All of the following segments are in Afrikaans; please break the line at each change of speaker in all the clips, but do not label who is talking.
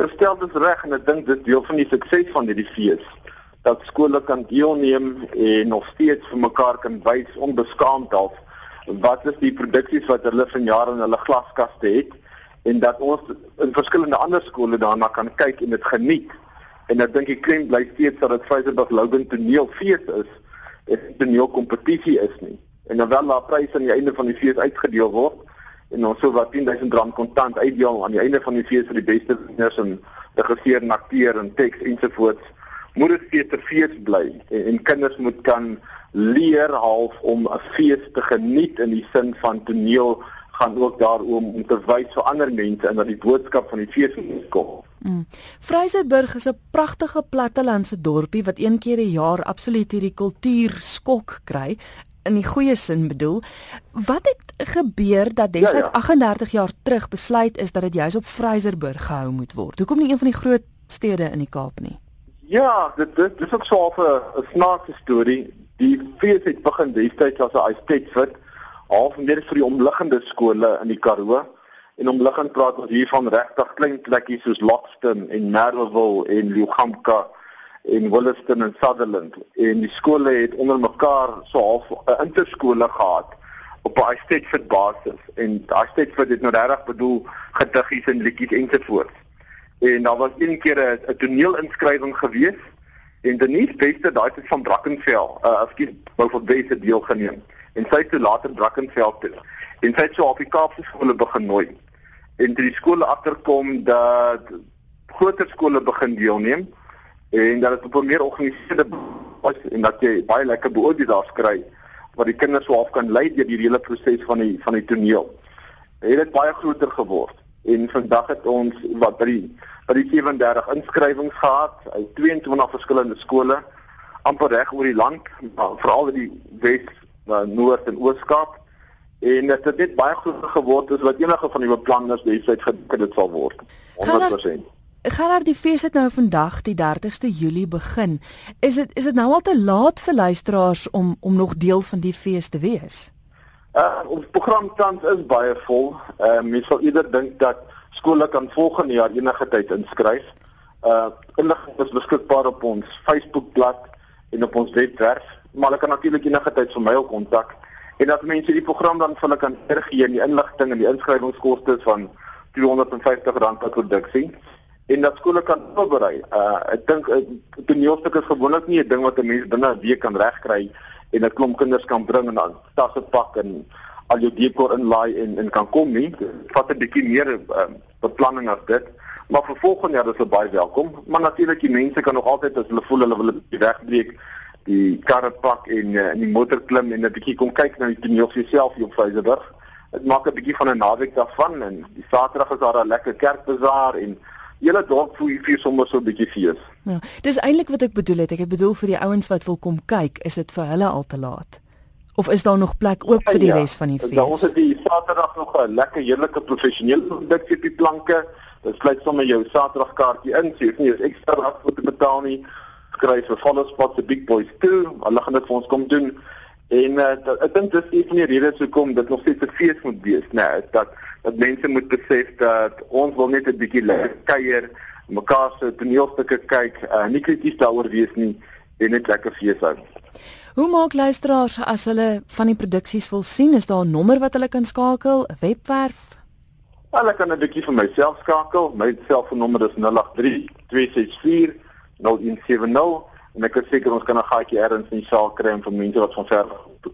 Verstel dit reg en ek dink dit deel van die sukses van hierdie fees dat skole kan deelneem en nog steeds vir mekaar kan wys onbeskaamd af wat is die produksies wat hulle van jare in hulle glaskaste het en dat ons in verskillende ander skole daarna kan kyk en dit geniet. En ek dink die klem bly steeds dat dit Vryburg Logan toneelfees is en 'n toneelkompetisie is nie. En dan wel daar pryse aan die einde van die fees uitgedeel word en ons sou wat 10000 rand kontant uitdeel aan die einde van die fees vir die beste wenners en regisseur en akteur en teks ensovoorts moet dit fees te fees bly en, en kinders moet kan leer half om 'n fees te geniet in die sin van toneel gaan ook daaroor om te wys vir ander mense en dat die boodskap van die fees moet kom.
Mm. Vryseburg is 'n pragtige plattelandse dorpie wat een keer 'n jaar absoluut hierdie kultuur skok kry in die goeie sin bedoel. Wat het gebeur dat destyds ja, ja. 38 jaar terug besluit is dat dit juis op Vryseburg gehou moet word? Hoekom nie een van die groot stede in die Kaap nie?
Ja, dit dit dis ook so 'n snaakse storie. Die fees het begin destyds as 'n estate half meer vir die omliggende skole in die Karoo. En omliggend praat ons hier van regtig klein plekkies soos Lockston en Merweville en Lugamka en Williston en Sutherland. En die skole het onder mekaar so half 'n interskole gehad op 'n estate basis. En daai estate het nou regtig bedoel gediggies en liedjies ensovoorts. En daar was een keer 'n toneelinskrywing gewees en Denise Beste daai tyd van Brackenfell, uh ekskuus, wou vir Beste deelgeneem. En sy het later Brackenfell toe. En sy het so op die Kaapse skole begin nooi. En toe die skole agterkom dat groter skole begin deelneem en dat dit op 'n meer georganiseerde was en dat jy baie lekker beoordelaars kry wat die kinders so half kan lei deur die hele proses van die van die toneel. Het dit baie groter geword. En vandag het ons wat by die by die 37 inskrywings gehad uit 22 verskillende skole amper reg oor die land veral in die Wes, Noord en Oos-Kaap. En dit het net baie goed geword is wat enige van die beplanners destyds gedink dit sal word. 100%
Gaan daar die fees het nou vandag die 30ste Julie begin. Is dit is dit nou al te laat vir luisteraars om om nog deel van die fees te wees?
Uh ons program tans is baie vol. Uh mens sal eerder dink dat skole kan volgende jaar enige tyd inskryf. Uh inligting is beskikbaar op ons Facebookblad en op ons webwerf, maar hulle kan natuurlik enige tyd vir my ook kontak en dat mense die program dan vir hulle kan teruggie en die inligting en die inskrywingskoste van R250 per produksie en dat skole kan voorberei. Uh ek dink 'n toneelstuk is gewoonlik nie 'n ding wat 'n mens binne 'n week kan regkry en 'n klomp kinders kan bring en dan tasse pak en al jou dekor inlaai en en kan kom nie. Vat 'n bietjie meer uh, beplanning as dit. Maar vir volgende jaar is hulle baie welkom. Maar natuurlik die mense kan nog altyd as hulle voel hulle wil 'n bietjie wegbreek die karre pak en uh, in die motor klim en 'n bietjie kom kyk na die toneel self hier op Vryburg. Dit maak 'n bietjie van 'n naweek daarvan en die Saterdag is daar 'n lekker kerkbazaar en Julle dalk voel jy sommer so 'n bietjie fees.
Ja, dis eintlik wat ek bedoel het. Ek bedoel vir die ouens wat wil kom kyk, is dit vir hulle al te laat? Of is daar nog plek oop vir die ja, res van die fees?
Ons het die Saterdag nog 'n lekker heerlike professionele produksie op die planke. Dit sluit sommer jou Saterdagkaartjie in, so jy hoef nie eens ekstra rand te betaal nie. Skryf vir follow spots the big boys too. Hulle gaan dit vir ons kom doen. En uh, ek dink dis een van die redes hoekom dit nog steeds 'n fees moet wees, né? Nee, dat dat mense moet besef dat ons wil net 'n bietjie lekker kuier, mekaar se toneelstukke kyk, uh, nie krities daaroor wees nie en net lekker fees hou.
Hoe maak luisteraars as hulle van die produksies wil sien? Is daar 'n nommer wat hulle kan skakel, 'n webwerf?
Hulle kan 'n bietjie vir myself skakel. My selfoonnommer is 083 264 0170 en ek is seker ons kan 'n gaatjie ergens in die saal kry vir mense wat van ver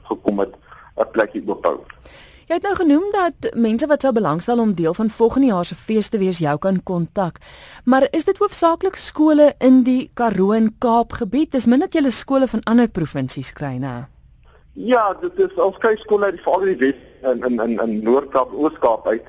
gekom het 'n plekjie ophou.
Jy het nou genoem dat mense wat sou belangstel om deel van volgende jaar se fees te wees jou kan kontak. Maar is dit hoofsaaklik skole in die Karoo en Kaap gebied? Dis min dat jy skole van ander provinsies kry, né?
Ja, dit is ons kry skole uit die Vaal die Wes in in in, in Noord-Kaap, Oos-Kaap uit.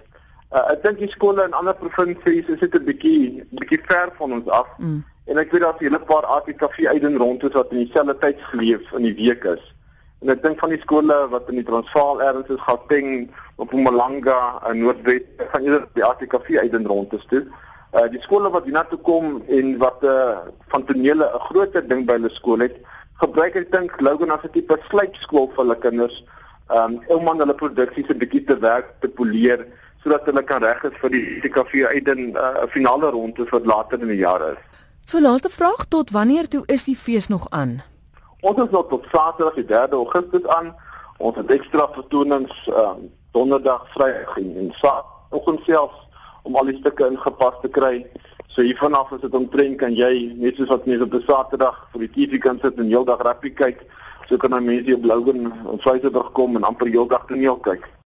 Uh, ek dink die skole in ander provinsies is dit 'n bietjie bietjie ver van ons af. Mm. En ek weet daar's 'n hele paar ATKV uit en rond is wat in dieselfde tyd geleef in die week is. En ek dink van die skole wat in die Transvaal erns is, Gauteng, Mpumalanga en Noordwes, gaan eerder die ATKV uit en rond is toe. Uh die skole wat hiernatoe kom en wat uh van tonele 'n groter ding by hulle skool het, gebruik ek dink Logan as 'n tipe slypskool vir hulle kinders. Um om aan hulle produksies 'n bietjie te werk te poleer sodat hulle kan reg is vir die TKV uit in 'n uh, finale ronde vir later in die jaar is.
So laaste vraag tot wanneer toe is die fees nog aan?
Ons is nog tot Saterdag die 3 Augustus aan. Ons het ekstra vertonings um, donderdag, Vrydag en, en Saterdag selfs om al die stukke ingepas te kry. So hiervan af is dit omtrent kan jy net soos wat mense op 'n Saterdag vir die TV kan sit en heeldag rugby kyk, so kan dan mense op Louwen en Vrydag kom en amper heeldag toneel kyk.